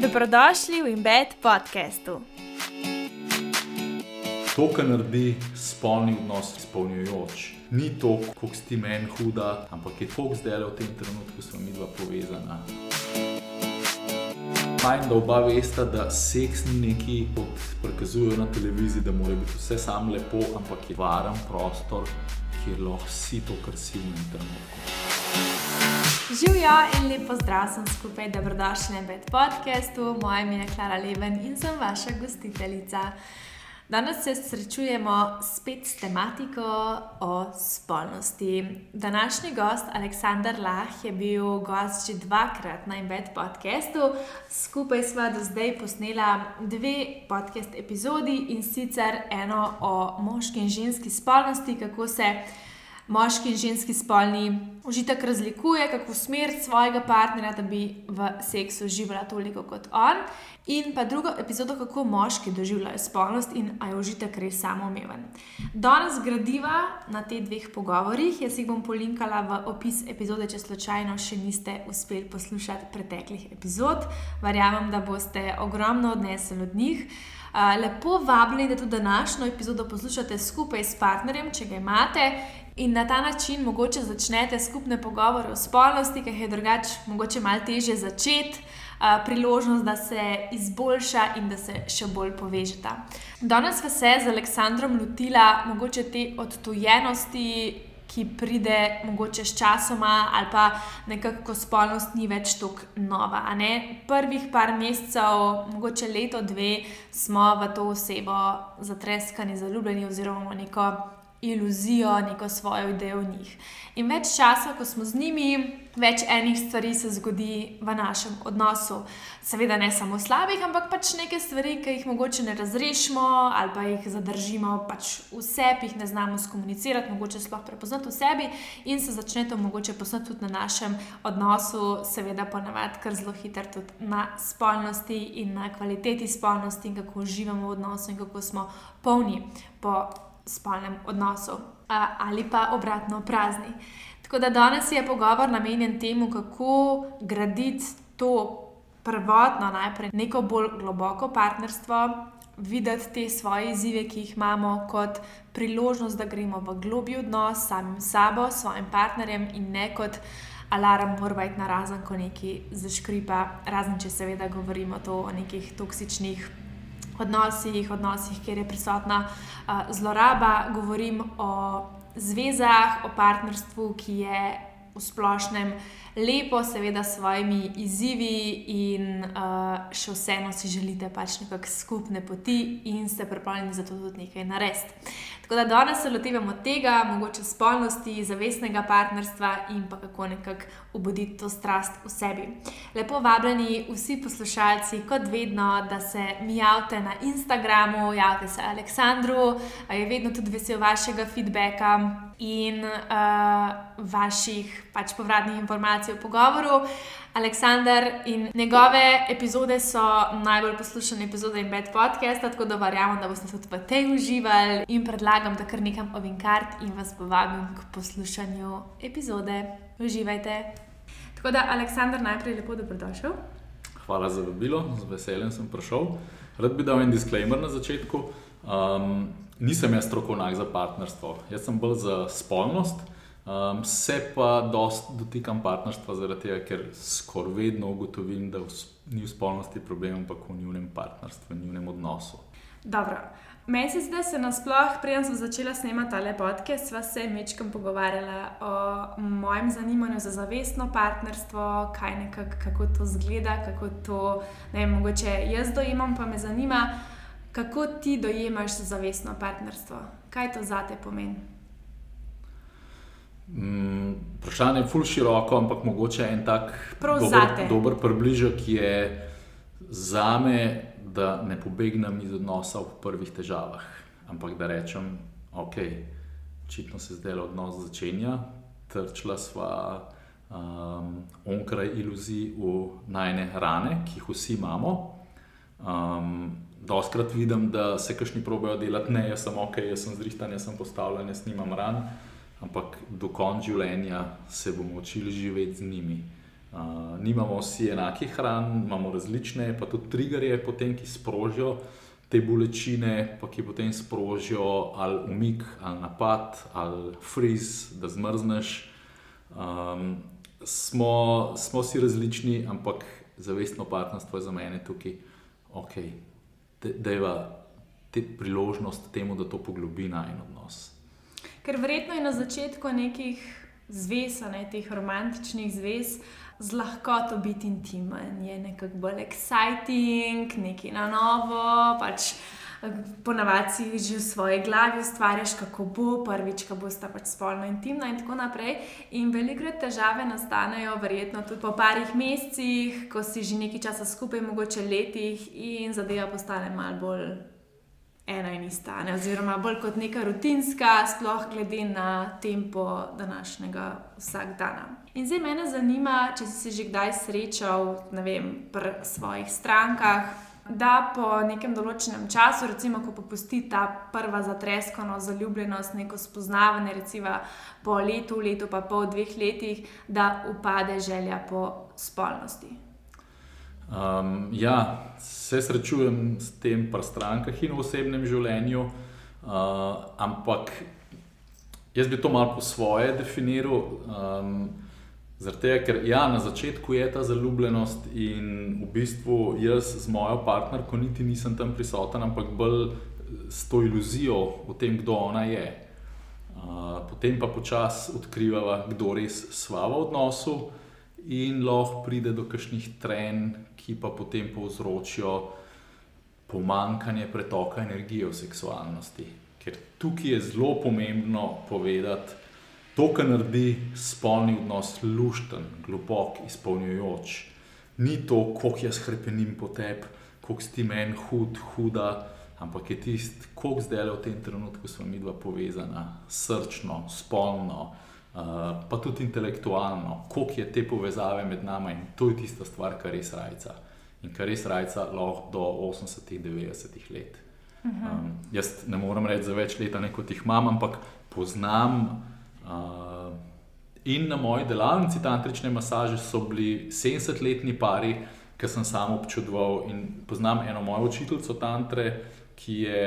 Dobrodošli v Embed podkastu. To, kar naredi spolni odnos izpolnjujoč, ni to, kako si ti meni huda, ampak je to, zdaj le v tem trenutku smo mi dva povezana. Fajn, da oba veste, da seks ni nekaj, kot prikazujejo na televiziji, da mora biti vse samo lepo, ampak je varen prostor, kjer lahko si to, kar si v tem trenutku. Živijo in lepo zdrav sem skupaj, dobrodošli na Bed podkastu. Moje ime je Klara Leven in sem vaša gostiteljica. Danes se srečujemo spet s tematiko o spolnosti. Današnji gost, Aleksandr Lah, je bil gost že dvakrat na Embed podkastu. Skupaj sva do zdaj posnela dve podcast epizodi in sicer eno o moški in ženski spolnosti, kako se moški in ženski spolni užitek razlikuje, kako usmeriti svojega partnerja, da bi v seksu uživala toliko kot on. In pa drugo epizodo, kako moški doživljajo spolnost in ali je užitek res samoumeven. Danes gradiva na teh dveh pogovorih, jaz jih bom polinkala v opis epizode, če slučajno še niste uspeli poslušati preteklih epizod. Verjamem, da boste ogromno odnesli od njih. Lepo vabljeni, da tudi današnjo epizodo poslušate skupaj s partnerjem, če ga imate, in na ta način mogoče začnete skupne pogovore o spolnosti, ki jih je drugače mogoče malo teže začeti. Priložnost, da se izboljša in da se še bolj povežeta. Danes smo se z Aleksandrom lotila mogoče te odtujenosti, ki pride mogoče s časoma, ali pa nekako spolnost ni več tako nova. Prvih par mesecev, mogoče leto, dve, smo v to osebo zatreskani, zaljubljeni oziroma neko iluzijo, neko svojo idejo o njih. In več časa, ko smo z njimi, več enih stvari se zgodi v našem odnosu. Seveda ne samo slabih, ampak pač nekaj stvari, ki jih mogoče ne razrešimo ali pa jih zadržimo pač v sebi, jih ne znamo skomunicirati, mogoče sploh prepoznati v sebi in se začne to mogoče poznati tudi na našem odnosu, seveda ponavadi kar zelo hitro tudi na spolnosti in na kvaliteti spolnosti in kako uživamo v odnosu in kako smo polni po spolnem odnosu ali pa obratno prazni. Tako da danes je pogovor namenjen temu, kako graditi to prvotno, najprej neko bolj globoko partnerstvo, videti te svoje izzive, ki jih imamo, kot priložnost, da gremo v globji odnos s samim sabo, s svojim partnerjem in ne kot. Alarm mora biti na razen, ko nekaj zaškripa, razen če seveda govorimo o nekih toksičnih odnosih, odnosih, kjer je prisotna uh, zloraba, govorim o zvezah, o partnerstvu, ki je v splošnem lepo, seveda s svojimi izzivi, in uh, še vseeno si želite pač nekakšne skupne poti in ste pripravljeni za to tudi nekaj narediti. Tako da danes se lotevamo tega, mogoče spolnosti, zavestnega partnerstva in pa kako nekako obuditi to strast v sebi. Lepo vabljeni vsi poslušalci, kot vedno, da se mi javite na Instagramu, javite se Aleksandru, je vedno tudi vesel vašega feedbacka in uh, vaših pač povratnih informacij o pogovoru. Aleksandr in njegove epizode so najbolj poslušane epizode in bed podcasta, tako da verjamem, da boste tudi v tej uživali in predlagam, da kar nekam ovim kart in vas povabim k poslušanju epizode. Uživajte. Tako da, Aleksandr, najprej lepo dobrodošel. Hvala za vabilo, z veseljem sem prišel. Rad bi dal en disclaimer na začetku. Um, nisem jaz strokovnjak za partnerstvo, jaz sem bolj za spolnost. Um, se pa dosta dotikam partnerstva, zaradi tega, ker skoraj vedno ugotovim, da ni v spolnosti problem, ampak v njihovem partnerstvu, v njihovem odnosu. Dobro. Meni se zdi, da se nasplošno, preden sem začela snemati tale podke, sva se večkrat pogovarjala o mojem zanimanju za zavestno partnerstvo, kaj nekak, kako to zgleda, kako to, ne vem, mogoče jaz dojemam, pa me zanima, kako ti dojemaš zavestno partnerstvo, kaj to zate pomeni. Mm, vprašanje je fully široko, ampak mogoče en tak dober, dober približek je za me, da ne pobegnem iz odnosa v prvih težavah, ampak da rečem, ok, očitno se zdaj odnos začenja, trčila sva um, onkraj iluzij v najne rane, ki jih vsi imamo. Um, Doskrat vidim, da se kašni probejo delati, ne, jaz sem ok, jaz sem zrihtan, jaz sem postavljen, jaz nimam ran ampak do konca življenja se bomo učili živeti z njimi. Uh, nimamo vsi enakih hran, imamo različne, pa tudi triggerje, potem, ki sprožijo te bolečine, pa ki potem sprožijo ali umik, ali napad, ali friz, da zmrzneš. Um, smo, smo si različni, ampak zavestno partnerstvo je za mene tukaj, ok, da je te priložnost temu, da to poglobi na en odnos. Ker verjetno je na začetku nekih zvez, ne teh romantičnih zvez z lahkoto biti intimen, je nekako bolj exciting, nekaj na novo. Pač Ponavadi že v svoji glavi ustvarjaš, kako bo prvič, ko boš pač spolno intimna, in tako naprej. In velikokrat težave nastanejo, verjetno tudi po parih mesecih, ko si že nekaj časa skupaj, mogoče letih, in zadeva postane malo bolj ena in ista, ne? oziroma bolj kot neka rutinska, sploh glede na tempo današnjega vsakdana. In zdaj me zanima, če si se že kdaj srečal vem, pri svojih strankah. Da po nekem določenem času, recimo, ko popusti ta prva zatreskana zaljubljenost, neko spoznavanje, recimo po letu, letu, pa pol, dveh letih, da upade želja po spolnosti. Um, ja, se srečujem s tem pri strankah in v osebnem življenju, uh, ampak jaz bi to malo po svoje definiral. Um, Zato, ker ja, na začetku je ta zaljubljenost in v bistvu jaz z mojo partnerko niti nisem tam prisoten, ampak bolj s to iluzijo o tem, kdo ona je. Uh, potem pa počasi odkrivava, kdo res sva v odnosu, in lahko pride do kakšnih trenj, ki pa potem povzročijo pomankanje pretoka energije v seksualnosti. Ker tukaj je zelo pomembno povedati, to, kar naredi spolni odnos lušten, globok, izpolnjujoč. Ni to, koliko jaz krepenim po tebi, koliko si meni hud, huda, ampak je tisto, koliko zdaj le v tem trenutku smo mi dva povezana, srčno, spolno. Uh, pa tudi intelektualno, koliko je te povezave med nami in to je tista stvar, kar res rajca. In kar res rajca lahko do 80-90 let. Um, jaz ne morem reči za več let, kot jih imam, ampak poznam. Uh, in na moji delavnici tantrične masaže so bili 70-letni pari, ki sem sam občudoval. In poznam eno mojo učiteljico tantre, ki je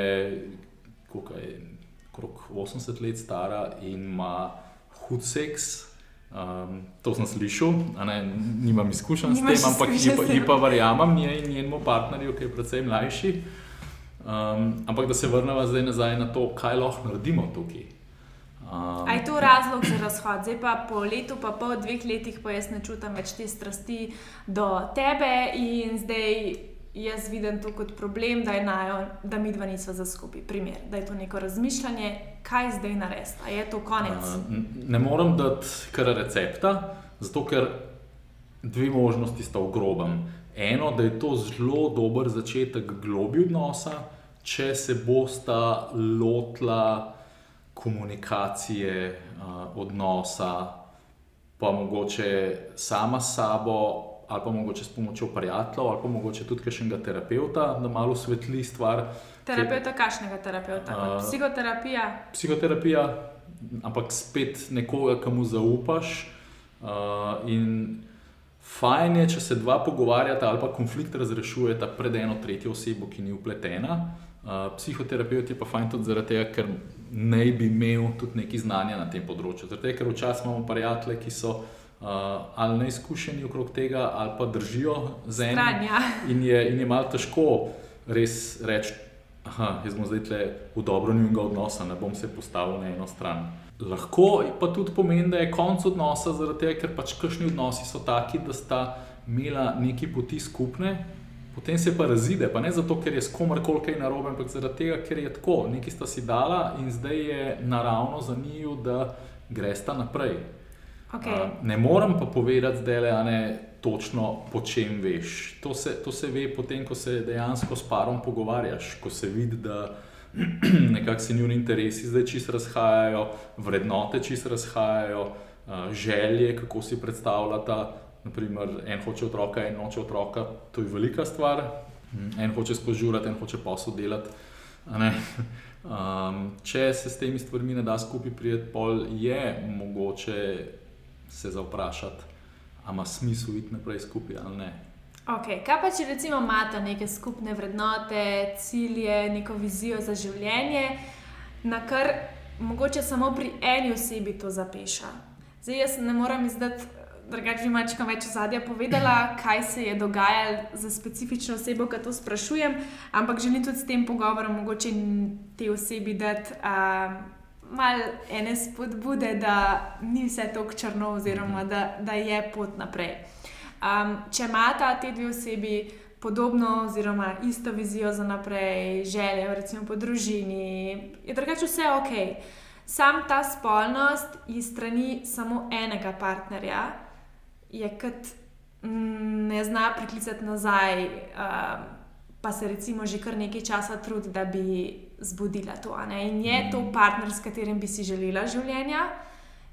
okrog 80 let stara in ima hud seks. Um, to sem slišal, ne, nimam izkušenj s tem, ampak ji pa, pa verjamem njej in njenemu partnerju, ki je predvsem mlajši. Um, ampak da se vrnemo zdaj nazaj na to, kaj lahko naredimo tukaj. Um, je to razlog za razhod? Zdaj pa po letu, pa po dveh letih, pa jaz ne čutim več te strasti do tebe in zdaj jaz vidim to kot problem, da, najo, da mi dva nisva za skupaj. Primer, da je to neko razmišljanje, kaj zdaj narediti. Je to konec? Uh, ne morem dati kar recepta, zato ker dve možnosti sta v grobem. Eno, da je to zelo dober začetek globi odnosa, če se bosta lotila komunikacije, uh, odnosa, pa mogoče sama s sabo ali pa mogoče s pomočjo prijateljev, ali pa mogoče tudi kakšnega terapeuta, da malo svetli stvar. Terapeuta, kakšnega terapeuta? Uh, psihoterapija. Psihoterapija, ampak spet nekoga, komu zaupaš. Uh, in fajn je, če se dva pogovarjata ali pa konflikt razrešujeta pred eno tretjo osebo, ki ni upletena. Uh, psihoterapeut je pa fajn tudi zaradi tega, ker naj bi imel tudi nekaj znanja na tem področju. Zaradi tega, ker včasih imamo prijatelje, ki so uh, ali neizkušeni okrog tega, ali pa držijo z enim. Ja. In je, in je malo težko res reči, da je zdaj tle v dobro njunega odnosa, ne bom se postavil na eno stran. Lahko pa tudi pomeni, da je konec odnosa, zaradi tega, ker pač kakšni odnosi so taki, da sta imela neki poti skupne. Potem se pa razide, pa ne zato, ker je s komarkoli kaj narobe, ampak zaradi tega, ker je tako, nekaj sta si dala in zdaj je naravno za njiju, da gresta naprej. Okay. Ne morem pa povedati, da je ne točno po čem veš. To se, to se ve potem, ko se dejansko s parom pogovarjaš, ko se vidi, da nekako se njuni interesi zdaj čisto razhajajo, vrednote čisto razhajajo, želje, kako si predstavljata. Naprimer, en hoče otroka, en noče otroka, to je velika stvar. En hoče spožurati, en hoče posel delati. Um, če se s temi stvarmi ne da skupaj prijeti, pol je mogoče se zavprašati, ima smisel iti naprej skupaj ali ne. Okay. Kaj pa, če recimo imate neke skupne vrednote, cilje, neko vizijo za življenje, na kar mogoče samo pri eni osebi to zapeša? Zdaj, jaz ne morem izdati, drugače bi mačka več zadnja povedala, kaj se je dogajalo za specifično osebo, ki to sprašujem, ampak želim tudi s tem pogovorom mogoče te osebi dati. Uh, Malo ene spodbude, da ni vse tako črno, oziroma da, da je pot naprej. Um, če imata te dve osebi podobno, oziroma isto vizijo za naprej, želje, recimo po družini, je drugače vse ok. Sam ta spolnost iz strani samo enega partnerja je kot mm, ne zna priklicati nazaj, um, pa se recimo že kar nekaj časa trudi, da bi zbudila to. In je to mhm. partner, s katerim bi si želela življenja,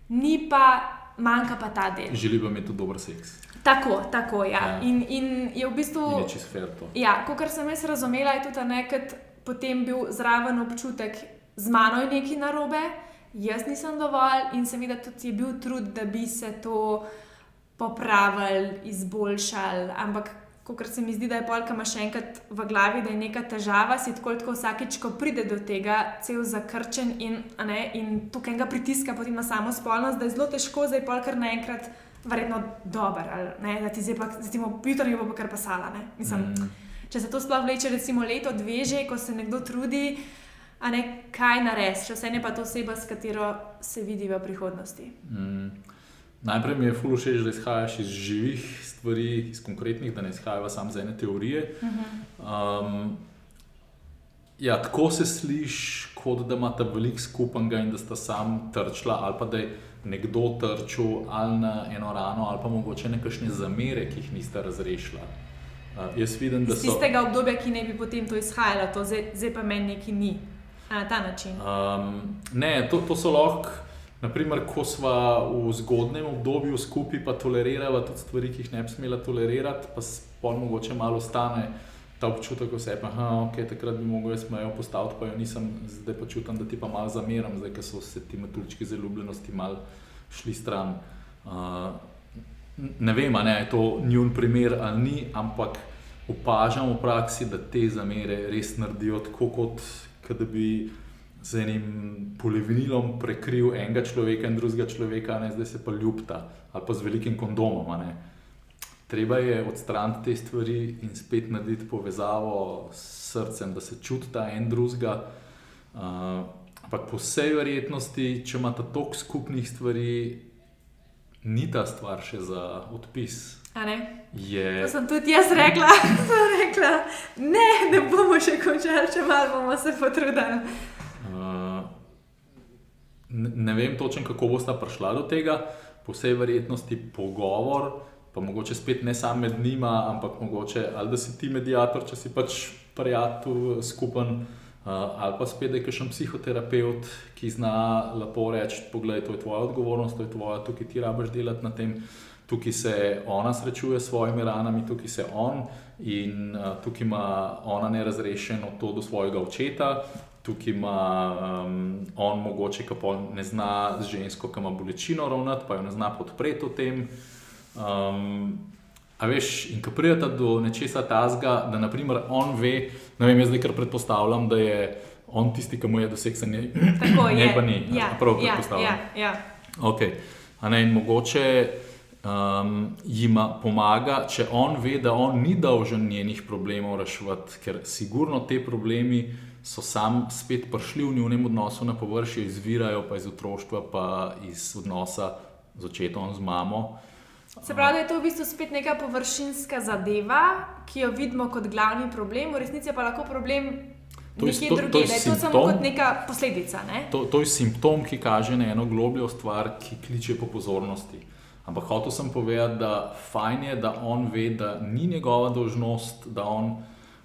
ni pa, manjka pa ta del. Želi pa imeti dober seks. Tako, tako ja. ja. In, in je v bistvu. Če se fair to. Ja, kot sem jaz razumela, je tudi nekaj potem bil zraven občutek, z mano je nekaj narobe, jaz nisem dovolj in seveda tudi je bil trud, da bi se to popravili, izboljšali. Ampak, kot se mi zdi, da je polka ima še enkrat v glavi, da je neka težava, si tako tako vsakeč, ko pride do tega, cel zakrčen in, ne, in tukaj ga pritiska potem na samo spolnost, da je zelo težko zdaj polkar naenkrat. Verjetno dober, ali, da ti zdaj, pa, jutro ne bo pa kar pasala. Mislim, mm. Če se to sploh vleče, recimo leto, dve že, ko se nekdo trudi, a ne kaj narediti, še vse ne pa to oseba, s katero se vidi v prihodnosti. Mm. Najprej mi je fully všeč, da izhajaš iz živih stvari, iz konkretnih, da ne izhajaš samo iz ene teorije. Um, ja, tako se sliši, kot da imaš veliko skupnega in da sta sam trčila, ali pa da je nekdo trčil ali na eno rano, ali pa mogoče nekakšne zamere, ki jih niste razrešili. Uh, jaz vidim, da so. Iz tistega obdobja, ki ne bi potem to izhajalo, to zdaj, zdaj pa meni neki ni na ta način. Um, ne, to, to so lahko, naprimer, ko smo v zgodnem obdobju skupaj, pa toleriramo tudi stvari, ki jih ne bi smela tolerirati, pa spol mogoče malo stane. Ta občutek, da se je, da okay, takrat bi lahko jaz mejo postavil, pa jo nisem, zdaj pa čutim, da ti pa malo zameram, zdaj ko so se ti metulčki zaljubljenosti mal šli stran. Uh, ne vem, ali je to njun primer ali ni, ampak opažam v praksi, da te zamere res naredijo tako, kot da bi z enim polivinilom prekril enega človeka in drugega človeka, ne zdaj se pa ljubta ali pa z velikim kondomom. Ne. Treba je odstraniti te stvari in spet narediti povezavo s srcem, da se čuti en drugega. Uh, ampak po vsej verjetnosti, če imate toliko skupnih stvari, ni ta stvar še za odpis. Je... To sem tudi jaz rekla. rekla. Ne, ne bomo še končali, če malo bomo se potrudili. Uh, ne, vem točno, kako bo sta prišla do tega, po vsej verjetnosti pogovor, pa mogoče spet ne samo med njima, ampak mogoče ali da si ti medijator, če si pač prijatelj skupen. Uh, ali pa spet, da je še en psihoterapeut, ki zna lepo reči: Poglej, to je tvoja odgovornost, to je tvoja, tukaj ti rabiš delati na tem. Tukaj se ona srečuje s svojimi ranami, tukaj se on in uh, tukaj ima ona nerazrešeno to do svojega očeta. Tukaj ima um, on mogoče, ki pa ne zna z žensko, ki ima bolečino ravnati, pa jo ne zna podpreti v tem. Um, a veš, in ko pridete do nečesa tazga, da naprimer on ve, ne vem, jaz zdaj kar predpostavljam, da je on tisti, ki mu je doseg se ne. Tako je. Ne pa ni. Ja, prav ja, predpostavljam. Ja, ja. Ok. A ne, in mogoče um, jima pomaga, če on ve, da on ni dolžen njenih problemov reševati, ker sigurno te problemi so sam spet prišli v njihovem odnosu na površje, izvirajo pa iz otroštva, pa iz odnosa z očetom, z mamo. Se pravi, da je to v bistvu spet neka površinska zadeva, ki jo vidimo kot glavni problem, v resnici pa lahko problem. To je, to, to, je simptom, to je samo kot neka posledica. Ne? To, to je simptom, ki kaže na eno globljo stvar, ki kliče po pozornosti. Ampak hotel sem povedati, da fajn je, da on ve, da ni njegova dožnost, da on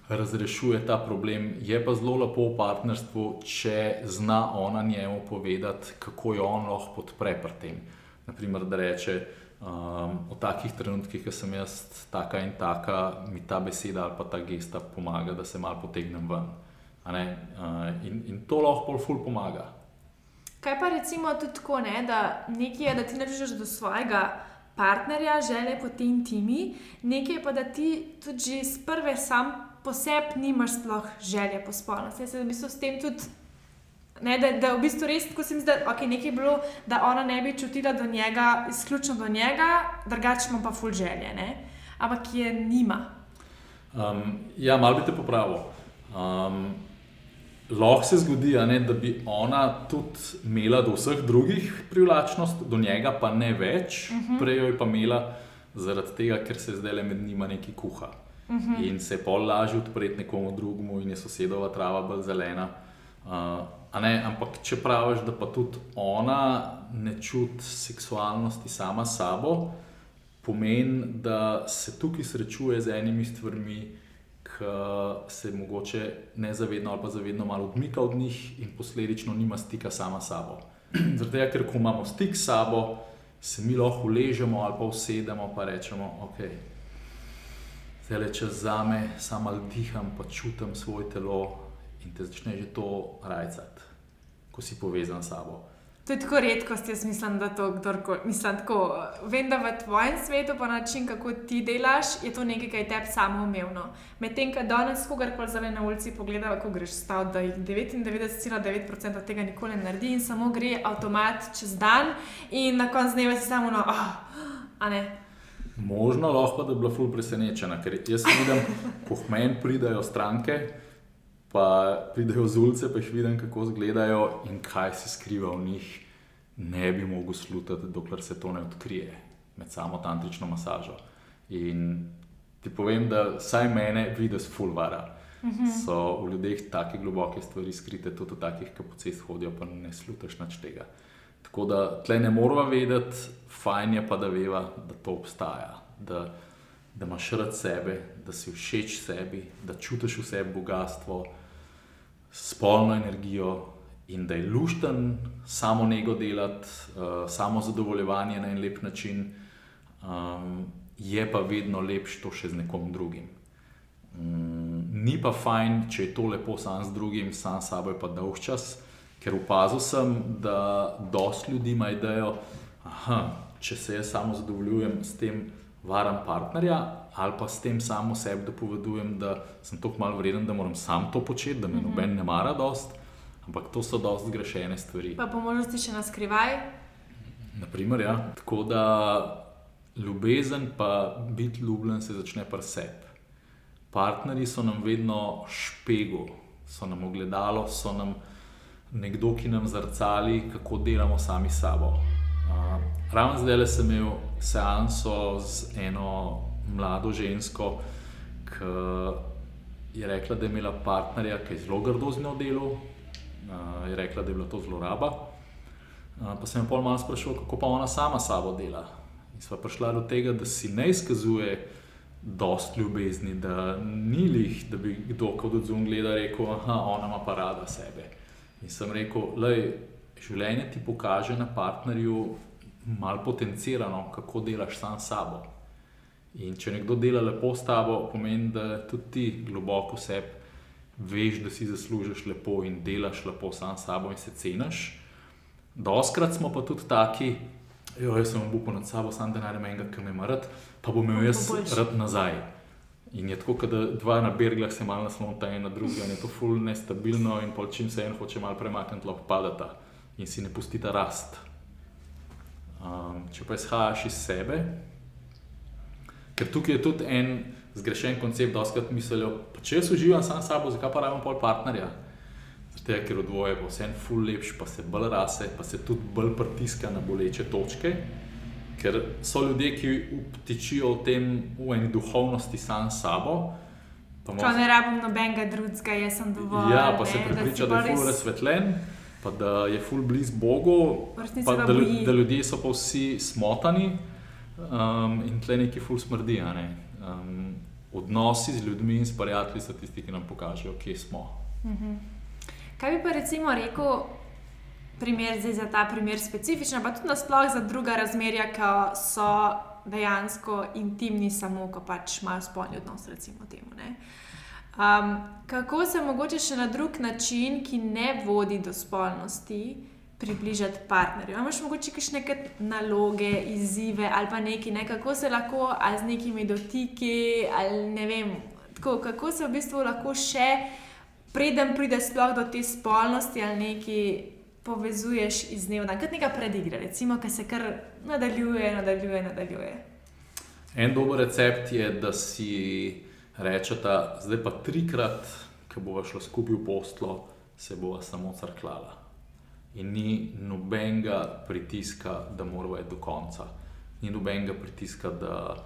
razrešuje ta problem. Je pa zelo lepo v partnerstvu, če zna ona njemu povedati, kako jo on lahko podpre pri tem. Naprimer, da reče. Um, v takih trenutkih, ki sem jaz taka in taka, mi ta beseda ali pa ta gesta pomaga, da se malo potegnem ven. Uh, in, in to lahko ful pomaga. Kaj pa recimo tudi tako, ne, da nekaj je, da ti ne rečeš do svojega partnerja, želje po tej intimi, nekaj pa da ti tudi že iz prve sam po sebi nimaš sploh želje po spolnosti. Jaz se v bistvu s tem tudi. Ne, da, da v bistvu res tako se mi zdi, da okay, je bilo, da ona ne bi čutila do njega, izključno do njega, drugače ima pa ful želje, ne? ampak je nima. Um, ja, malo bi te popravil. Um, lahko se zgodi, ne, da bi ona tudi imela do vseh drugih privlačnost, do njega pa ne več, uh mhm. -huh. prej jo je pa imela zaradi tega, ker se zdaj le med njima neki kuha. Uh mhm. -huh. In se je pol lažje odpreti nekomu drugemu, in je sosedova trava bolj zelena. Uh, ne, ampak če praviš, da pa tudi ona ne čuti seksualnosti sama s sabo, pomeni, da se tukaj srečuje z enimi stvarmi, ki se mogoče nezavedno ali pa zavedno malo odmika od njih in posledično nima stika sama s sabo. Zato, ker ko imamo stik s sabo, se mi lahko uležemo ali pa usedemo in rečemo, ok. Zdaj le čas za me, samo diham, pa čutim svoje telo in te začne že to rajcati, ko si povezan s sabo. To je tako redkost, jaz mislim, da to kdorkoli. Mislim, tako, vem, da v tvojem svetu, pa način, kako ti delaš, je to nekaj, kar je tebi samo umevno. Medtem, ko danes kogarkoli zave na ulici pogleda, ko greš stav, da jih 99,9% tega nikoli ne naredi in samo gre avtomat čez dan in na koncu dneva si samo no, oh, a ne. Možno lahko, da bi bila ful presenečena, ker jaz vidim, ko meni pridajo stranke pa pridejo z ulice, pa jih vidim, kako izgledajo in kaj se skriva v njih, ne bi mogel slutiti, dokler se to ne odkrije med samo tantrično masažo. In ti povem, da vsaj mene vidi z fulvara. Mhm. So v ljudeh tako globoke stvari skrite, tudi v takih, ki po cesti hodijo, pa ne slutiš nič tega. Tako da tle ne moramo vedeti, fajn je pa, da veva, da to obstaja. Da, da imaš rad sebe, da si všeč sebi, da čutiš v sebi bogatstvo, spolno energijo in da je lušten samo nego delati, uh, samo zadovoljevanje na en lep način, um, je pa vedno lepše to še z nekom drugim. Um, ni pa fajn, če je to lepo sam z drugim, sam s sabo je pa dolg čas, ker opazil sem, da dosti ljudi ima idejo, da če se jaz samo zadovoljujem s tem, varam partnerja, ali pa s tem samo sebi dopovedujem, da sem tako malo vreden, da moram sam to početi, da me mm -hmm. noben ne mara dost. Ampak to so dosti zgrešene stvari. Pa po možnosti še na skrivaj. Naprimer, ja. Tako da ljubezen, pa biti ljubljen, se začne pri sebi. Partnerji so nam vedno špego, so nam ogledalo, so nam nekdo, ki nam zrcali, kako delamo sami s sabo. Uh, ravno zdaj sem imel seanso z eno mlado žensko, ki je rekla, da je imela partnerja, ki je zelo grdo z njo delal, uh, je rekla, da je bila to zloraba. Uh, pa sem jo pol malo sprašval, kako pa ona sama sabo dela. In sva prišla do tega, da si ne izkazuje dost ljubezni, da ni lih, da bi kdo kot odzum gledal rekel, da ona ima pa rada sebe. In sem rekel, da življenje ti pokaže na partnerju malo potencirano, kako delaš sam s sabo. In če nekdo dela lepo s tabo, pomeni, da tudi ti globoko sebi veš, da si zaslužiš lepo in delaš lepo sam s sabo in se ceniš. Doskrat smo pa tudi taki, da sem upal nad sabo, sam da najdem enega, ki me ima rad, pa bom imel jaz rad nazaj. In je tako, da dva na berglah se malo naslonita ena na drugo, in je to fulno nestabilno, in pol čim se en hoče malo premakniti, lahko padata in si ne pustita rast. Um, če pa izhajaš iz sebe, ker tukaj je tudi en zgrešen koncept, da oskrat mislijo, če jaz uživam sam s sabo, zakaj pa rabim pol partnerja? Zato, ker v dvoje bo vse en ful lepš, pa se bolj rase, pa se tudi bolj pritiska na boleče točke. Ker so ljudje, ki utičijo v tem, v eni duhovnosti sam sabo. Ko ne rabim nobenega drugega, jaz sem dovolj. Ja, pa ne, se pripriča, da, da je ful razsvetljen. Res pa da je ful blizu Bogu, pa da, da ljudje so pa vsi smotani um, in tle neki ful smrdi. Ne? Um, odnosi z ljudmi in s prijatelji so tisti, ki nam pokažejo, kje smo. Uh mhm. -huh. Kaj bi pa recimo rekel, primer za ta primer specifičen, pa tudi nasplošno za druga razmerja, ki so dejansko intimni, samo ko pač imajo spolni odnos, recimo temu. Uh, Um, kako se mogoče še na drug način, ki ne vodi do spolnosti, približati partnerju. Imaš mogoče kakšne naloge, izzive ali pa nekaj, ne? kako se lahko z nekimi dotiki ali ne vem, tako, kako se v bistvu lahko še, preden pride sploh do te spolnosti ali nekaj. Povezuješ iz dneva, kot neka predigra, recimo, ki se kar nadaljuje, nadaljuje, nadaljuje. En dober recept je, da si rečete, zdaj pa trikrat, ko bomo šli skupaj v poslo, se bo samo crklala in ni nobenega pritiska, da moramo iti do konca. Ni nobenega pritiska, da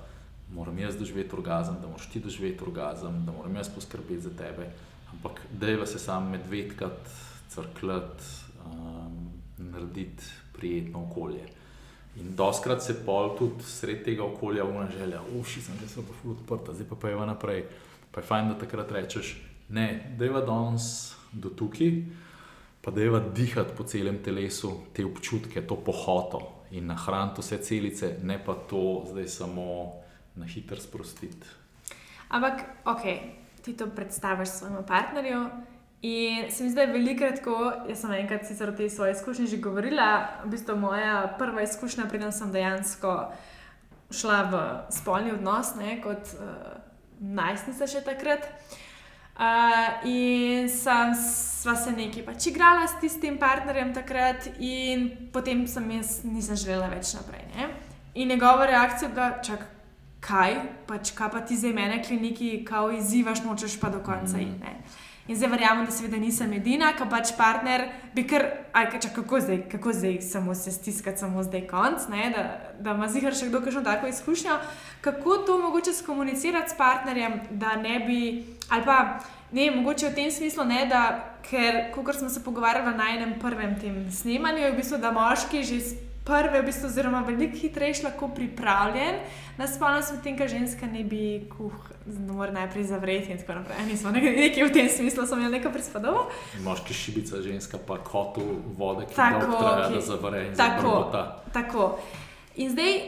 moram jaz doživeti orgazem, da moraš ti doživeti orgazem, da moram jaz poskrbeti za tebe. Ampak dejva se sam medvedkrat, crkljati, um, narediti prijetno okolje. In doskrat se pol tudi sred tega okolja vna želja, uši sem že se pa ful odprta, zdaj pa pa je naprej. Pa je fajn, da takrat rečeš, ne, dejva danes do tukaj pa da je dihati po celem telesu te občutke, to pohoto in nahraniti vse celice, ne pa to zdaj samo na hitro sprostiti. Ampak, ok, ti to predstaviš svojemu partnerju. In se mi zdi, da je veliko tako, jaz sem enkrat sicer o tej svoji izkušnji že govorila, v bistvu moja prva izkušnja, preden sem dejansko šla v spolni odnos, ne, kot uh, najstnica še takrat. Uh, in sem sva se nekaj pač igrala s tistim partnerjem takrat, in potem sem jaz nisem želela več naprej. Ne? In njegova reakcija je bila, čak, kaj, pač, kaj pa ti zdaj mene, kliniki, kao izzivaš, nočeš pa do konca mm. in. In zdaj verjamem, da seveda nisem edina, ki pač partner bi kar, aj čak, kako zdaj, kako zdaj samo se stiskati, samo zdaj konc, ne? da, da ima zihar še kdo kakšno tako izkušnjo. Kako to mogoče skomunicirati s partnerjem, da ne bi, ali pa ne, mogoče v tem smislu ne, da, ker, kot smo se pogovarjali na enem prvem tem snemanju, je v bistvu, da moški že prve, v bistvu, oziroma veliko hitreje lahko pripravljen na spolnost, medtem ko ženska ne bi kuhala, mora najprej zavreti in tako naprej. Nismo nekaj v tem smislu, sem jim nekaj prispodoval. Moški šibica, ženska pa kotu vode, ki tako traja, ki, da zavre in tako. Tako. In zdaj.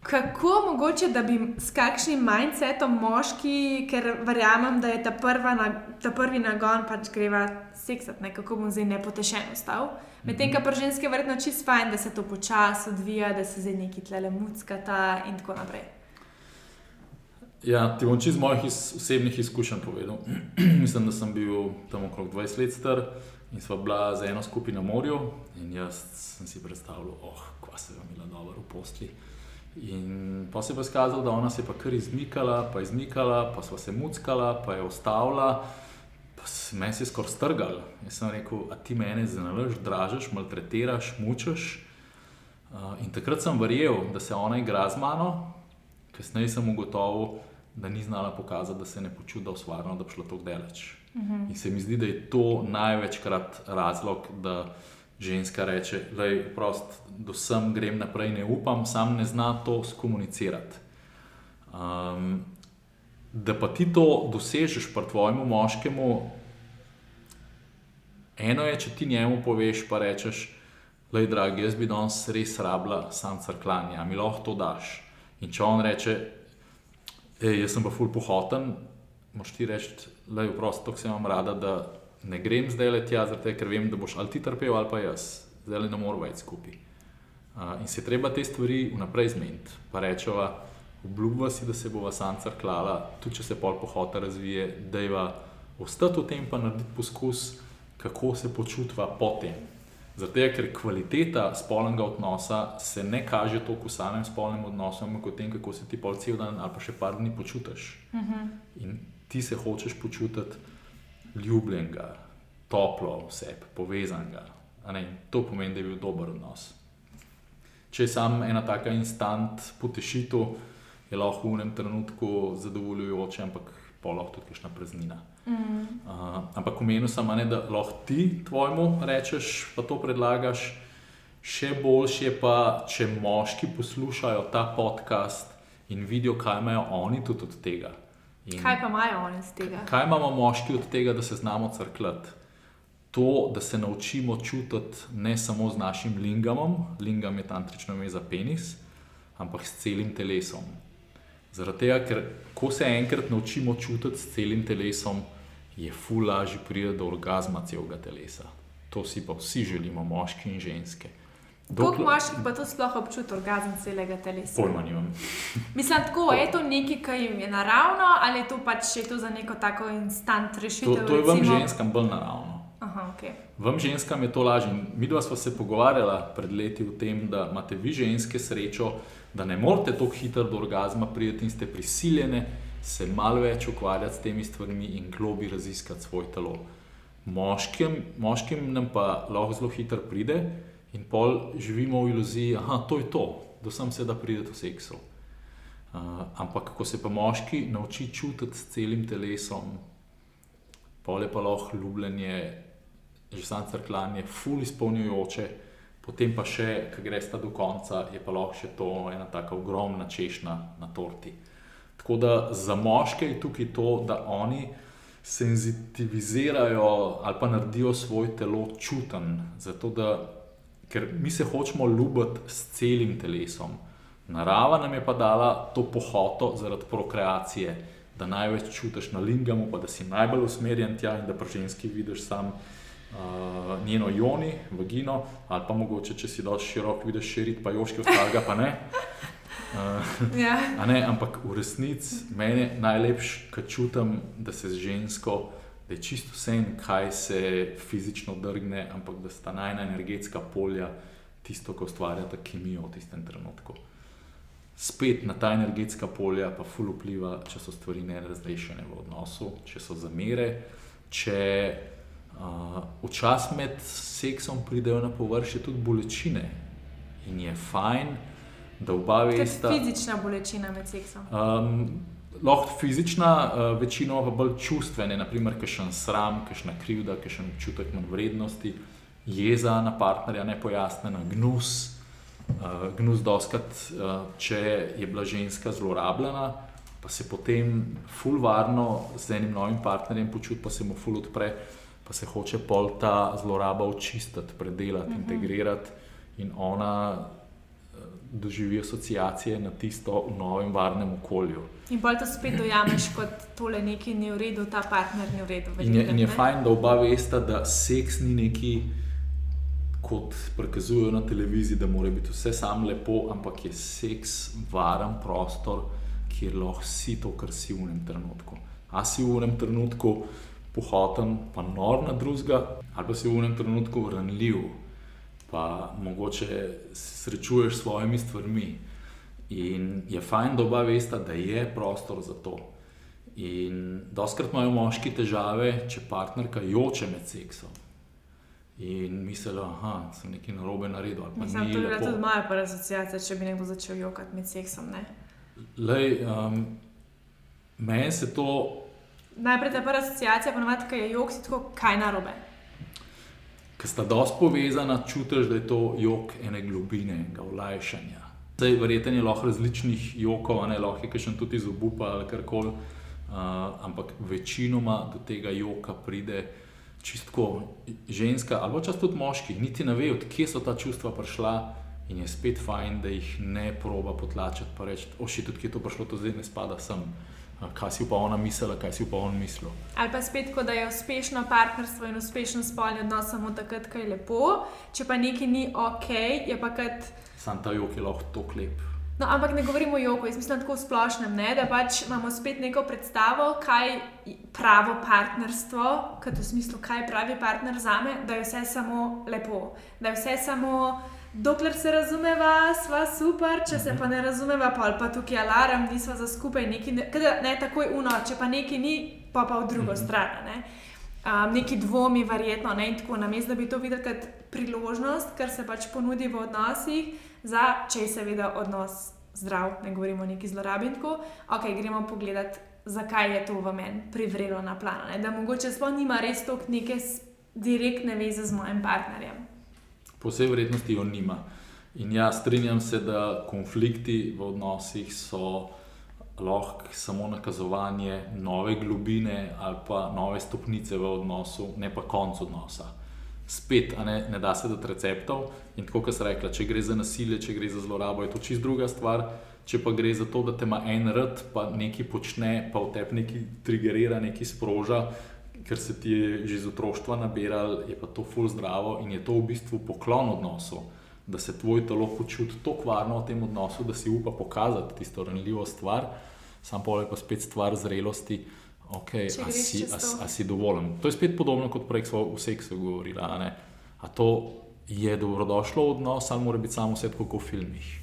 Kako mogoče, da bi s kakšnim mindsetom moški, ker verjamem, da je ta, na, ta prvi nagon, pač greva seksati, kako bom zdaj nepotešen ostal. Medtem, kar pri ženski je verjetno čisto fajn, da se to počasi odvija, da se zdaj neki tlele muckata in tako naprej. Ja, ti bom čez mojih iz, osebnih izkušenj povedal. Mislim, da sem bil tam okrog 20 let star in sva bila za eno skupino na morju. In jaz sem si predstavljal, oh, kva se je imela dobro v postli. In pa se je pa skazalo, da ona se je pa kar izmikala, pa izmikala, pa sva se muckala, pa je ostala. Meni si skoraj strgal. Jaz sem rekel, a ti mene zanalaš, dražiš, maltretiraš, mučaš. Uh, in takrat sem verjel, da se ona igra z mano, kasneje sem ugotovil, da ni znala pokazati, da se ne počuti usvarjeno, da bi šlo tako daleč. Uh mhm. -huh. In se mi zdi, da je to največkrat razlog, da ženska reče, da je prost, da sem grem naprej, ne upam, sam ne zna to skomunicirati. Um, da pa ti to dosežeš pri tvojemu moškemu, eno je, če ti njemu poveš, pa rečeš, da je dragi, jaz bi danes res rabila sam crklanje, a mi lahko to daš. In če on reče, jaz sem pa ful pohoten, moš ti reči, da je prosto, tako se imam rada, da ne grem zdaj le tja, zato ker vem, da boš ali ti trpel ali pa jaz, zdaj le ne moramo več skupaj. Uh, in se treba te stvari vnaprej zmeniti, pa rečeva obljublja si, da se bo vasancar klala, tudi če se pol pohota razvije, da je va ostati v tem, pa narediti poskus, kako se počutva potem. Zato, ker kvaliteta spolnega odnosa se ne kaže toliko v samem spolnem odnosu, ampak v tem, kako se ti pol cel dan ali pa še par dni počutiš. Uh mhm. -huh. In ti se hočeš počutiti ljubljenega, toplo, vse povezanega. To pomeni, da je bil dober odnos. Če je samo ena taka instant potešitev, je lahko v enem trenutku zadovoljujoče, ampak pa lahko tudi kakšna praznina. Mm. Uh, ampak omenil sem, ne, da lahko ti tvojemu rečeš, pa to predlagaš. Še boljše je pa, če moški poslušajo ta podcast in vidijo, kaj imajo oni tudi od tega. In kaj pa imajo oni od tega? Kaj imamo moški od tega, da se znamo crkljati? To, da se naučimo čutiti ne samo z našim lingamom, lingam je tantrično ime za penis, ampak s celim telesom. Zaradi tega, ker ko se enkrat naučimo čutiti s celim telesom, je ful lažje priti do orgasma celega telesa. To si pa vsi želimo, moški in ženske. Kako moški pa to sploh občuti orgazem celega telesa? Pojma nimam. Mislim, tako je to nekaj, kar jim je naravno, ali je to pač še to za neko tako instant rešitev? To, to je vam ženskam bolj naravno. Okay. Vam ženskam je to lažje. Mi dva smo se pogovarjali pred leti o tem, da imate vi ženske srečo, da ne morete tako hitro do orgazma priti in ste prisiljene se malo več ukvarjati s temi stvarmi in globi raziskati svoje telo. Moškim, moškim nam pa lahko zelo hitro pride in pol živimo v iluziji, da to je to, da sem se da prideti v seksu. Uh, ampak, ko se pa moški nauči čutiti s celim telesom, pol je pa lahko ljubljenje, že sam crklanje, ful izpolnjujoče, potem pa še, ki greš ta do konca, je pa lahko še to ena tako ogromna češnja na torti. Tako da za moške je tukaj to, da oni senzitivizirajo ali pa naredijo svoj telo čuten. Zato, da, ker mi se hočemo ljubiti s celim telesom. Narava nam je pa dala to pohoto zaradi prokreacije, da največ čutiš na lingamu, pa da si najbolj usmerjen tja in da pri ženski vidiš samo uh, njeno joni, vagino, ali pa mogoče, če si dovolj širok, vidiš širit, pa joški ostaga, pa ne. Uh, ja. ne. Ampak v resnici meni je najlepše, kad čutim, da se z žensko, da je čisto vse, kaj se fizično drgne, ampak da sta najna energetska polja tisto, kar ustvarja ta kemijo v tistem trenutku. Spet na ta energetska polja pa ful vpliva, če so stvari nerazrešene v odnosu, če so zamere, če Uh, Včasih med seksom pridejo na površje tudi bolečine in je fajn, da oba veste. Kaj je fizična bolečina med seksom? Um, lahko fizična, uh, večino pa bolj čustvene, naprimer, kakšen sram, kakšna krivda, kakšen občutek manj vrednosti, jeza na partnerja, nepojasnjena, gnus. Uh, gnus doskrat, uh, če je bila ženska zlorabljena, pa se potem fulvarno z enim novim partnerjem počuti, pa se mu ful odpre pa se hoče pol ta zloraba očistiti, predelati, uh mhm. -huh. integrirati in ona eh, doživi asociacije na tisto v novem varnem okolju. In bolj to spet dojameš kot tole nekaj ni v redu, ta partner ni v redu. In je, in je fajn, da oba veste, da seks ni neki. Kot prikazujejo na televiziji, da mora biti vse samo lepo, ampak je seks varen prostor, kjer lahko si to, kar si v enem trenutku. A si v enem trenutku, pohoten, pa nor na drugega, ali pa si v enem trenutku ranljiv, pa mogoče srečuješ s svojimi stvarmi. In je fajn, da oba vesta, da je prostor za to. In doskrat imajo moški težave, če partnerka joče med seksom. In mislijo, da sem nekaj narobe naredil. Mislim, da je tudi moja prva asociacija, če bi nekdo začel jokati med seksom. Lej, um, meni se to Najprej ta prva asociacija, ponovadi, ki je jog, si tako kaj narobe. Ker sta dosti povezana, čutiš, da je to jog ene globine, enega olajšanja. Zdaj, verjetno je lahko različnih jokov, ne lahko je še tudi iz obupa ali kar koli, uh, ampak večinoma do tega joka pride čistko ženska ali čas tudi moški, niti ne ve, odkje so ta čustva prišla. In je spet fajn, da jih ne proba potlačiti, pa reči, oši, tudi kje to prišlo, to zdaj ne spada sem kaj si pa ona mislila, kaj si pa on mislil. Ali pa spet, da je uspešno partnerstvo in uspešen spolni odnos samo takrat, ko je lepo, če pa nekaj ni ok, je pa kot. Sam ta jok je lahko to klep. No, ampak ne govorimo o joku, jaz mislim tako splošnem, ne? da pač imamo spet neko predstavo, kaj je pravo partnerstvo, kot v smislu, kaj je pravi partner za me, da je vse samo lepo, da je vse samo dokler se razumeva, sva super, če se pa ne razumeva, pa, pa tukaj alarm, nisva za skupaj, neki, ne, ne takoj uno, če pa nekaj ni, pa pa v drugo mhm. stran. Ne. Um, neki dvomi, verjetno, ne, in tako na mestu, da bi to videl kot priložnost, kar se pač ponudi v odnosih, za če je seveda odnos zdrav, ne govorimo o neki zlorabi. Ok, gremo pogledat, zakaj je to v meni privrelo na plan. Da mogoče sploh nima res toliko neke direktne veze z mojim partnerjem po vsej vrednosti jo nima. In ja, strinjam se, da konflikti v odnosih so lahko samo nakazovanje nove globine ali pa nove stopnice v odnosu, ne pa konc odnosa. Spet, ne, ne da se dati receptov. In tako, kot sem rekla, če gre za nasilje, če gre za zlorabo, je to čist druga stvar. Če pa gre za to, da te ima en rud, pa nekaj počne, pa v tebi nekaj trigerira, nekaj sproža, ker se ti je že iz otroštva nabiral, je pa to ful zdravo in je to v bistvu poklon odnosu. Da se tvoj telo počuti tako varno v tem odnosu, da si upa pokazati tisto ranljivo stvar, sam pa je pa spet stvar zrelosti, okay, a, si, a, a si dovoljen. To je spet podobno kot prej smo v seksu govorili. A, a to je dobrodošlo v odnos ali mora biti samo vse kot v filmih.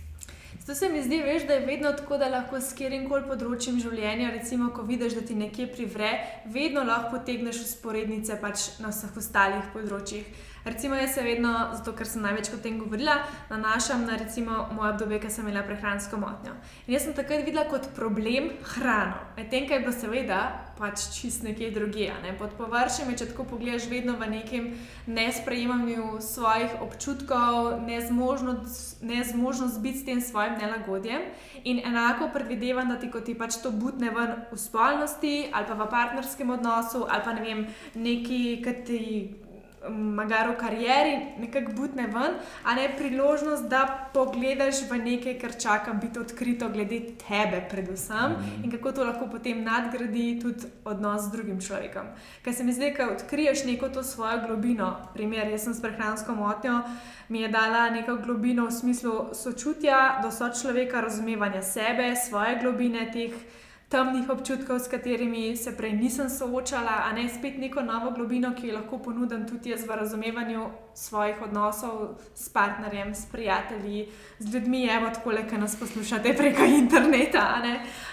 To se mi zdi, veš, da je vedno tako, da lahko s kjerim koli področjem življenja, recimo, ko vidiš, da ti nekje privre, vedno lahko potegneš usporednice pač na vseh ostalih področjih. Recimo, jaz se vedno, zato ker sem največ o tem govorila, nanašam na recimo, moje obdobje, ki sem imela prehransko motnjo. In jaz sem takrat videla kot problem hrano. Medtem, kaj je bilo seveda pač čist nekje drugje. Ne? Pod površjem je, če tako pogledaš, vedno v nekem nesprejemanju svojih občutkov, nezmožnost, nezmožnost biti s tem svojim nelagodjem. In enako predvidevam, da ti, ko ti pač to butne ven v spolnosti ali pa v partnerskem odnosu ali pa ne vem, neki, ki ti magaro karieri, nekako butne ven, a ne priložnost, da pogledaš v nekaj, kar čaka biti odkrito, glede tebe, predvsem, mm -hmm. in kako to lahko potem nadgradi tudi odnos z drugim človekom. Ker se mi zdi, da odkriješ neko to svojo globino. Primer, jaz sem s prehransko motnjo, mi je dala neko globino v smislu sočutja do sočloveka, razumevanja sebe, svoje globine teh temnih občutkov, s katerimi se prej nisem soočala, a ne spet neko novo globino, ki jo lahko ponudim tudi jaz v razumevanju svojih odnosov s partnerjem, s prijatelji, z ljudmi, evo, tako le, ki nas poslušate preko interneta.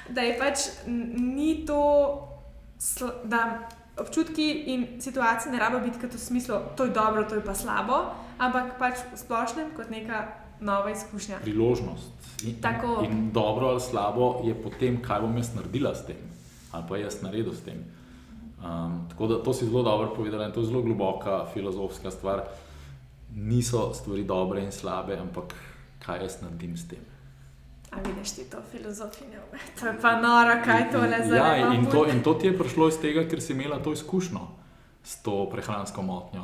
Da je pač ni to, da občutki in situacije ne rabijo biti kot v smislu, to je dobro, to je pa slabo, ampak pač v splošnem kot neka nova izkušnja. Priložnost. In, in dobro ali slabo je potem, kaj bom jaz naredila s tem, ali pa jaz naredila s tem. Um, tako da to si zelo dobro povedala in to je zelo globoka filozofska stvar. Niso stvari dobre in slabe, ampak kaj jaz naredim s tem. A vidiš ti to filozofijo? To je pa noro, kaj to le zdaj. Ja, in to, in to ti je prišlo iz tega, ker si imela to izkušnjo s to prehransko motnjo.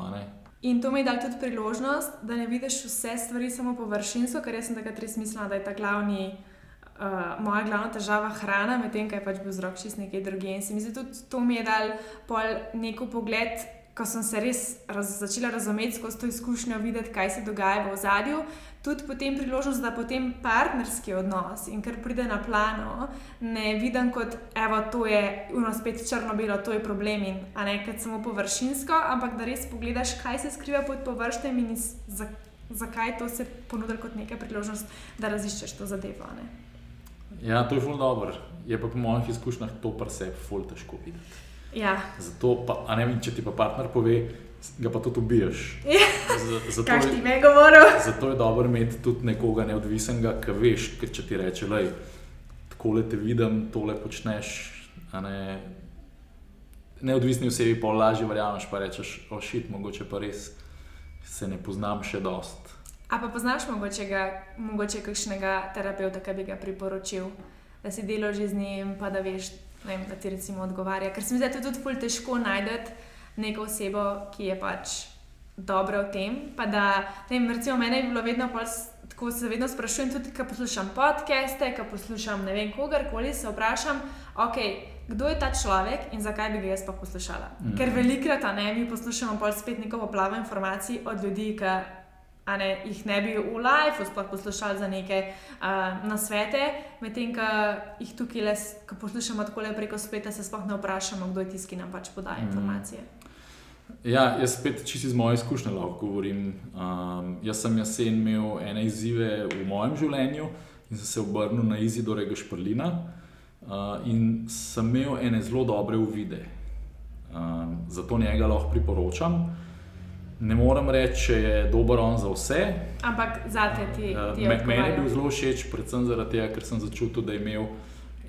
In to mi je dalo tudi priložnost, da ne vidiš vse stvari samo površinsko, ker sem takrat res mislila, da je ta glavni, uh, moja glavna težava hrana, medtem ko je pač bil vzrok čist nekaj drugega. In se mi zdi tudi to mi je dalo neko pogled ko sem se res raz, začela razumeti skozi to izkušnjo, videti, kaj se dogaja v ozadju, tudi potem priložnost, da potem partnerski odnos in kar pride na plano, ne vidim kot, evo, to je uno spet črno-belo, to je problem in ne kot samo površinsko, ampak da res pogledaš, kaj se skriva pod površjem in iz, za, zakaj to se ponudi kot neka priložnost, da raziščeš to zadevo. Ne? Ja, to je zelo dobro. Je pa po mojih izkušnjah to pa se ful težko videti. Ja. Zato, pa, a ne vem, če ti pa partner pove, ga pa tudi ubiješ. Ja. Kaj ti me govori? Zato je dobro imeti tudi nekoga neodvisnega, ki veš, ker če ti reče, da tako le te vidim, tole počneš. Ne, neodvisni osebi pa lažje verjameš, pa rečeš, ošit, mogoče pa res se ne poznam še dost. A pa poznaš mogoče, ga, mogoče kakšnega terapeuta, ki bi ga priporočil, da si delo že z njim, pa da veš, vem, da ti recimo odgovarja. Ker se mi zdi, da je tudi zelo težko najti neko osebo, ki je pač dobra v tem. Da, vem, recimo, mene je bilo vedno tako, se vedno sprašujem, tudi ko poslušam podcaste, ko poslušam ne vem kogarkoli, se vprašam, ok. Kdo je ta človek in zakaj bi ga jaz pa poslušala? Mm. Ker velikrat, a ne, mi poslušamo pa spet neko poplavo informacij od ljudi, ki ne, jih ne bi v live sploh poslušali za neke uh, nasvete, medtem ko jih tukaj le, poslušamo tako le preko spleta, se sploh ne vprašamo, kdo je tisti, ki nam pač podaja mm. informacije. Ja, jaz spet čisto iz moje izkušnje lahko govorim. Um, jaz sem jesen imel ene izzive v mojem življenju in sem se obrnil na Izidorega Šprlina uh, in sem imel ene zelo dobre uvide. Um, zato njega lahko priporočam. Ne morem reči, da je dober on za vse. Ampak za te ti. ti Me, meni je bil zelo všeč, predvsem zaradi tega, ker sem začutil, da je imel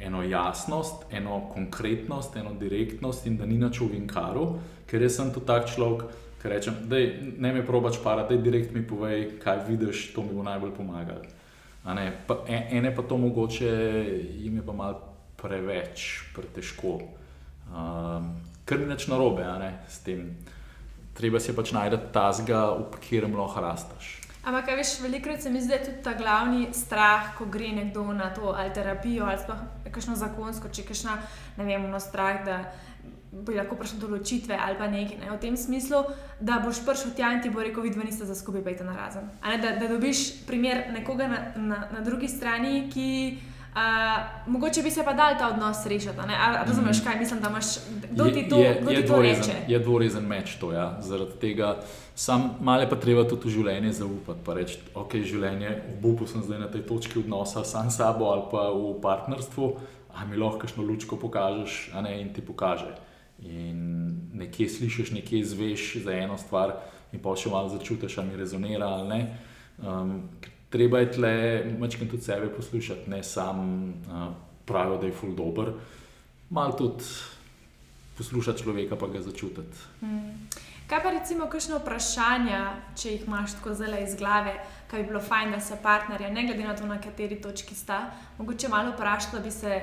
eno jasnost, eno konkretnost, eno direktnost in da ni na čovinkaru, ker jaz sem tu tak človek, ki rečem, da ne me probač para, da direkt mi povej, kaj vidiš, to mi bo najbolj pomagalo. Pa, e, ene pa to mogoče jim je pa mal preveč, pretežko. Um, Ker ni več narobe s tem treba si pač najti ta zga, v katerem lahko rastaš. Ampak, veš, velikokrat se mi zdi, da je tudi ta glavni strah, ko gre nekdo na to ali terapijo ali pa kakšno zakonsko, če kakšna, ne vem, no strah, da bi lahko prišlo do ločitve ali pa nekaj. Ne? V tem smislu, da boš prišel tja in ti bo rekel, vidva niste za skupaj, pejte na razen. Da, da dobiš primer nekoga na, na, na drugi strani, ki. Uh, mogoče bi se pa dal ta odnos rešiti. Razumeš, kaj mislim, da imaš, kdo ti to, je, kdo je, ti to dvorezen, reče? je dvorezen meč to. Ja. Zaradi tega sam malo je pa treba tudi v življenje zaupati. Pa reči, ok, življenje, obupu sem zdaj na tej točki odnosa sam s sabo ali pa v partnerstvu, a mi lahko kakšno lučko pokažeš, a ne in ti pokaže. In nekje slišiš, nekje izveš za eno stvar, in pa še malo začutiš, ali mi rezonira ali ne. Um, treba je tle večkrat tudi sebe poslušati, ne samo uh, pravijo, da je ful dobr, malo tudi poslušati človeka, pa ga začutiti. Hmm. Kaj pa recimo, kakšno vprašanje, če jih imaš tako zelo iz glave, kaj bi bilo fajn, da se partnerja, ne glede na to, na kateri točki sta, mogoče malo vprašati, da bi se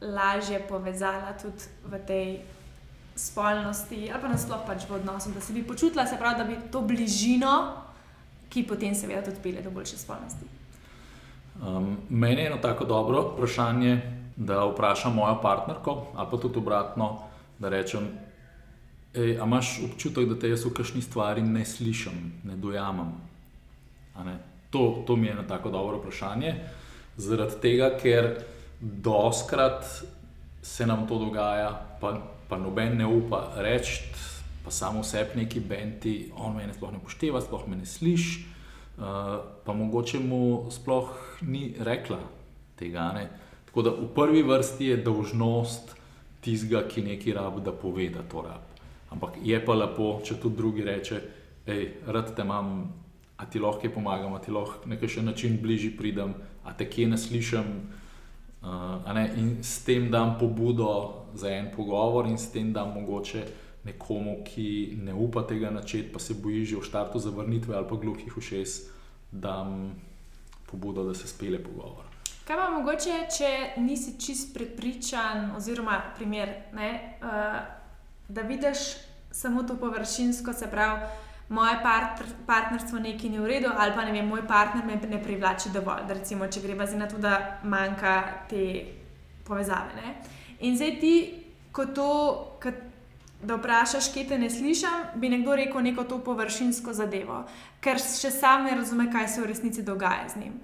lažje povezala tudi v tej spolnosti ali pa nasploh pač v odnosu, da se bi počutila, se pravi, da bi to bližino, ki potem seveda tudi pele do boljše spolnosti. Um, meni je eno tako dobro vprašanje, da vprašam mojo partnerko, ali pa tudi obratno, da rečem, ej, a imaš občutek, da te jaz v kakšni stvari ne slišim, ne dojamem. Ne? To, to mi je eno tako dobro vprašanje, zaradi tega, ker doskrat se nam to dogaja, pa, pa noben ne upa reči, pa samo sebi neki benti, on me sploh ne pošteva, sploh me ne sliši. Uh, pa mogoče mu sploh ni rekla tega. Ne? Tako da v prvi vrsti je dolžnost tistega, ki nekaj rabi, da pove, da to rabi. Ampak je pa lepo, če tudi drugi reče, hej, rad te imam, a ti lahko pomagam, a ti lahko na kakšen način bližje pridem, a te kje ne slišim. Uh, ne? In s tem dam pobudo za en pogovor, in s tem dam mogoče nekomu, ki ne upa tega načeti, pa se boji že v startu zavrnitve ali pa gluhih ušes, dam pobudo, da se spele pogovor. Kaj pa mogoče, če nisi čist prepričan, oziroma primer, ne, uh, da vidiš samo to površinsko, se pravi, moje partner, partnerstvo nekaj ni v redu, ali pa ne vem, moj partner me ne privlači dovolj, da recimo, če gre za to, da manjka te povezave. Ne? In zdaj ti, ko to, kot da vprašaš, kje te ne slišim, bi nekdo rekel neko to površinsko zadevo, ker še sam ne razume, kaj se v resnici dogaja z njim.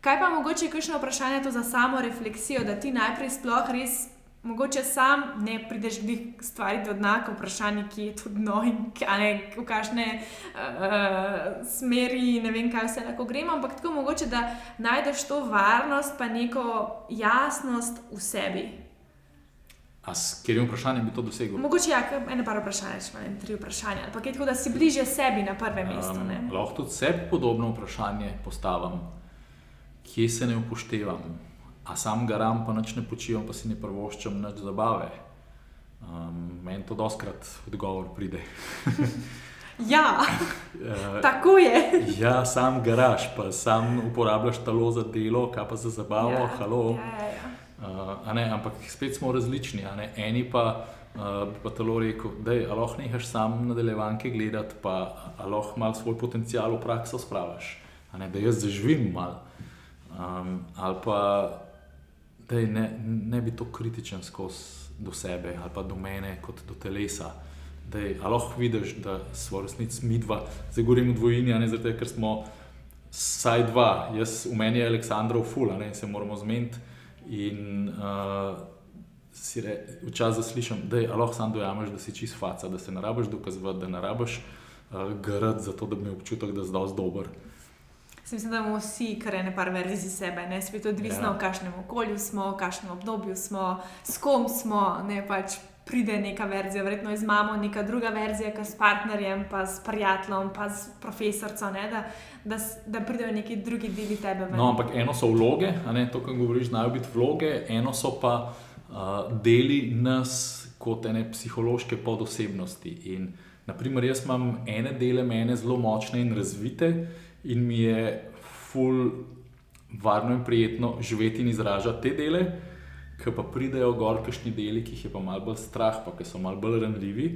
Kaj pa mogoče je kakšno vprašanje to za samo refleksijo, da ti najprej sploh res, mogoče sam ne prideš do stvari do dna, vprašanje, ki je tudi no in ne, v kakšne uh, smeri, ne vem, kaj vse lahko gremo, ampak tako mogoče, da najdeš to varnost, pa neko jasnost v sebi. A s katerim vprašanjem bi to dosegel? Mogoče ja, eno par vprašanj, če imaš tri vprašanja, pa je tako, da si bliže sebi na prvem mestu. Um, lahko tudi sebi podobno vprašanje postavim, kje se ne upoštevam, a sam garam, pa nič ne počivam, pa si ne prvoščam nič zabave. Um, meni to doskrat odgovor pride. Ja, uh, tako je. ja, sam garaš, pa sam uporabljaš telo za delo, kaj pa za zabavo, ja, halo. Ja, ja, ja. Uh, ne, ampak spet smo različni. Eni pa uh, pa telo rekel, da je lahko nehaš sam nadaljevanke gledati, pa lahko malo svoj potencial v prakso spravaš. Ne, da jaz zaživim malo. Um, ali pa da ne, ne bi to kritičen skozi do sebe ali pa do mene kot do telesa. Da je lahko vidiš, da smo resnici mi dva, zdaj govorim v dvojini, ne zato, ker smo saj dva, jaz v meni je Aleksandrov fula in se moramo zmeniti. In uh, si re, včasih zaslišim, da je lahko sam dojameš, da si čist faca, da se ne rabiš dokazovati, da ne rabiš uh, grad za to, da bi imel občutek, da je zdaj dober. Mislim, da imamo vsi kar ene par verzij sebe, ne spet odvisno, ja. v kakšnem okolju smo, v kakšnem obdobju smo, s kom smo, ne pač pride neka verzija, verjetno iz mamo, neka druga verzija, ki s partnerjem, pa s prijateljem, pa s profesorco, ne, da, da, da pridejo neki drugi deli tebe. Ven. No, ampak eno so vloge, ne, to, kar govoriš, znajo biti vloge, eno so pa uh, deli nas kot ene psihološke podosebnosti. In, naprimer, jaz imam ene dele mene zelo močne in razvite, in mi je ful. Varno in prijetno živeti in izražati te dele, ki pa pridejo gor, kašni deli, ki jih je pa malo bolj strah, pa ki so malo bolj ranljivi.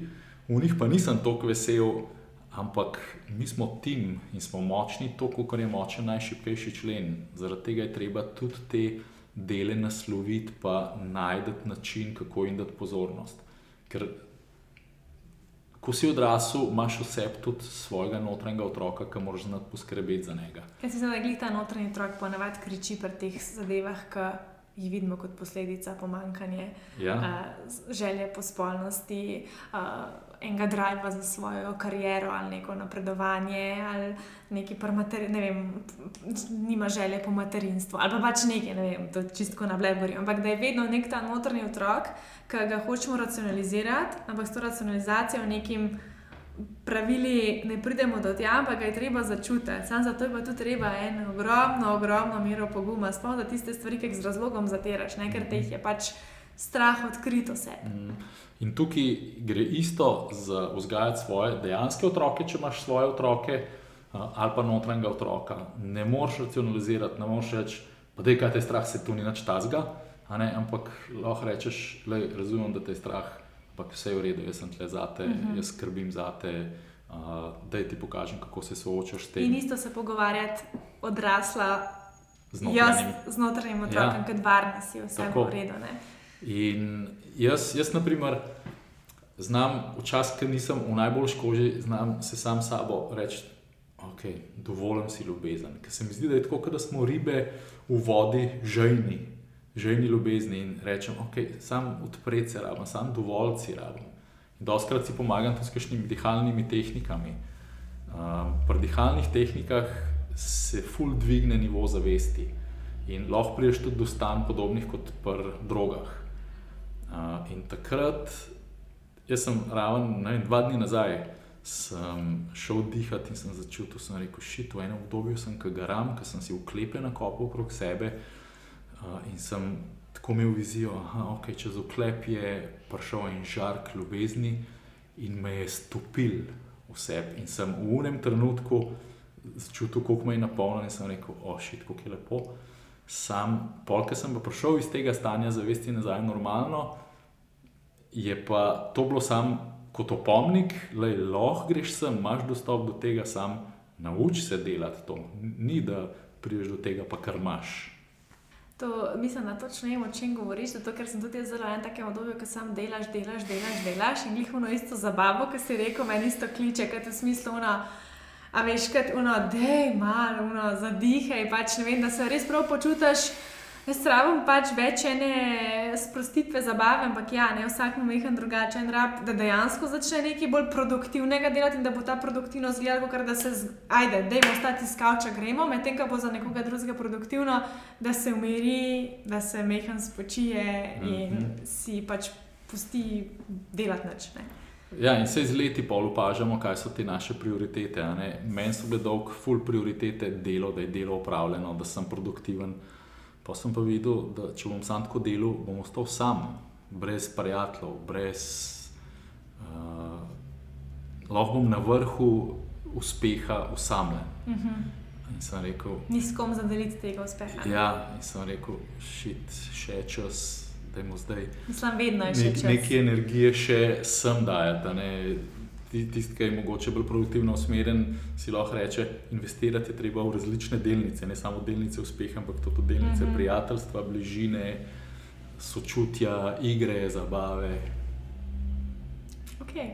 V njih pa nisem tako vesel, ampak mi smo tim in smo močni, tako kot je močen najšipkejši člen. Zaradi tega je treba tudi te dele nasloviti, pa najti način, kako jim dati pozornost. Ker ko si odrasel, imaš vse tudi svojega notranjega otroka, ki moraš znati poskrbeti za njega. Kaj si zdaj, da ta notranji otrok ponavadi kriči pri teh zadevah, ki jih vidimo kot posledica pomankanja Ja. uh, želje po spolnosti, uh, enega driva za svojo kariero ali neko napredovanje, ali neki materi, ne vem, nima želje po materinstvu, ali pa pač nekaj, ne vem, to čistko na blebori. Ampak da je vedno nek ta notranji otrok, ki ga hočemo racionalizirati, ampak s to racionalizacijo nekim. Pravili ne pridemo do tja, ampak ga je treba začutiti. Sam zato je pa tudi treba eno ogromno, ogromno mero poguma, sploh za tiste stvari, ki jih z razlogom zatiraš, ne? ker te jih je pač strah odkrito vse. Mm. In tukaj gre isto za vzgajati svoje dejanske otroke, če imaš svoje otroke, ali pa notranjega otroka. Ne moreš racionalizirati, ne moreš reči, da je kaj te strah, se tu ni nič tazga, ampak lahko rečeš, le razumem, da te je strah, ampak vse je v redu, jaz sem tle za te, uh -huh. jaz skrbim za te. Uh, da ti pokažem, kako se soočaš s tem. In isto se pogovarjati, odrasla, z jaz z notranjim otrokom, ja. kot varna si, vse Tako. v redu. Ne? In jaz, jaz, na primer, znam, včasih, ker nisem v najboljši koži, znam se sam sabo reči, ok, dovolim si ljubezen. Ker se mi zdi, da je tako, da smo ribe v vodi, žejni, žejni ljubezni in rečem, ok, sam odpreti se rabim, sam dovolj si rabim. Doskrat si pomagam tudi s kakšnimi dihalnimi tehnikami. Um, pri dihalnih tehnikah se ful dvigne nivo zavesti in lahko priješ tudi do stanj podobnih kot pri drogah. Uh, in takrat, jaz sem raven, ne, dva dni nazaj, sem šel dihati in sem začutil, sem rekel, šit, v enem obdobju sem kagaram, ker sem si uklepen na kopu okrog sebe in sem tako imel vizijo, da okay, čez oklep je prišel en žark ljubezni in me je stopil vse. In sem v unem trenutku začutil, kako me je napolnil in sem rekel, ošit, kako je lepo. Sam, polk sem pa prišel iz tega stanja zavesti nazaj normalno, je pa to bilo sam kot opomnik, da lahko greš sem, imaš dostop do tega, sam nauči se delati to. Ni da prideš do tega, pa kar imaš. To, mislim, da točno vem, o čem govoriš. Zato, ker sem tudi zelo en takem obdobju, ko sam delaš, delaš, delaš, delaš in jih uno isto zabavo, ki si rekel, meni isto kliče, kaj v smislu uno. A veš, kaj uno, dej malo, uno, zadihaj, pač ne vem, da se res prav počutiš. Jaz rabim pač več ene sprostitve, zabave, ampak ja, ne vsak ima mehen drugačen rab, da dejansko začne nekaj bolj produktivnega delati in da bo ta produktivnost gledala, kot da se, ajde, dajmo ostati iz kavča, gremo, medtem ko bo za nekoga drugega produktivno, da se umiri, da se mehen spočije in mm -hmm. si pač pusti delati nič. Ne. Ja, in se z leti pol opažamo, kaj so te naše prioritete. Meni so bile dolg, full prioritete delo, da je delo upravljeno, da sem produktiven. Pa sem pa videl, da če bom sam tako delal, bom ostal sam, brez prijateljev, brez. Uh, lahko bom na vrhu uspeha usamljen. Uh mhm. -huh. Ni s kom zadeliti tega uspeha. Ja, in sem rekel, šit, še čas, da imamo zdaj. Mislim, vedno je še nek, čas. Nekaj energije še sem dajati tisti, ki je mogoče bolj produktivno usmerjen, si lahko reče: investirati je treba v različne delnice, ne samo delnice uspeha, ampak tudi delnice mm -hmm. prijateljstva, bližine, sočutja, igre, zabave. Okay.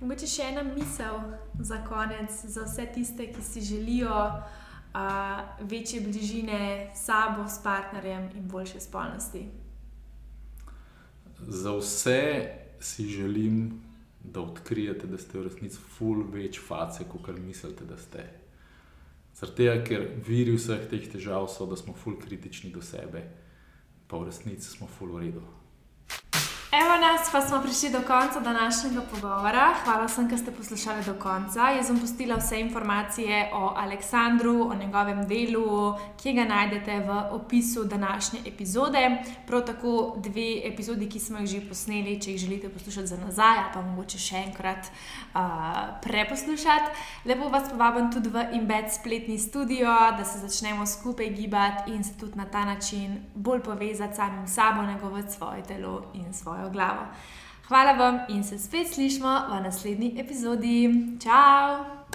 Mogoče še ena misel za konec, za vse tiste, ki si želijo uh, večje bližine s sabo, s partnerjem in boljše spolnosti. Za vse si želim, da odkrijete, da ste v resnici ful več face, kot mislite, da ste. Zaradi tega, ker viri vseh teh težav so, da smo ful kritični do sebe, pa v resnici smo ful v redu. Evo nas, pa smo prišli do konca današnjega pogovora. Hvala vsem, ki ste poslušali do konca. Jaz sem postila vse informacije o Aleksandru, o njegovem delu, ki ga najdete v opisu današnje epizode. Prav tako dve epizodi, ki smo jih že posneli, če jih želite poslušati za nazaj, pa mogoče še enkrat uh, preposlušati. Lepo vas povabim tudi v Embed spletni studio, da se začnemo skupaj gibati in se tudi na ta način bolj povezati samim sabo, negovati svoje telo in svoje svojo glavo. Hvala vam in se spet slišmo v naslednji epizodi. Ciao!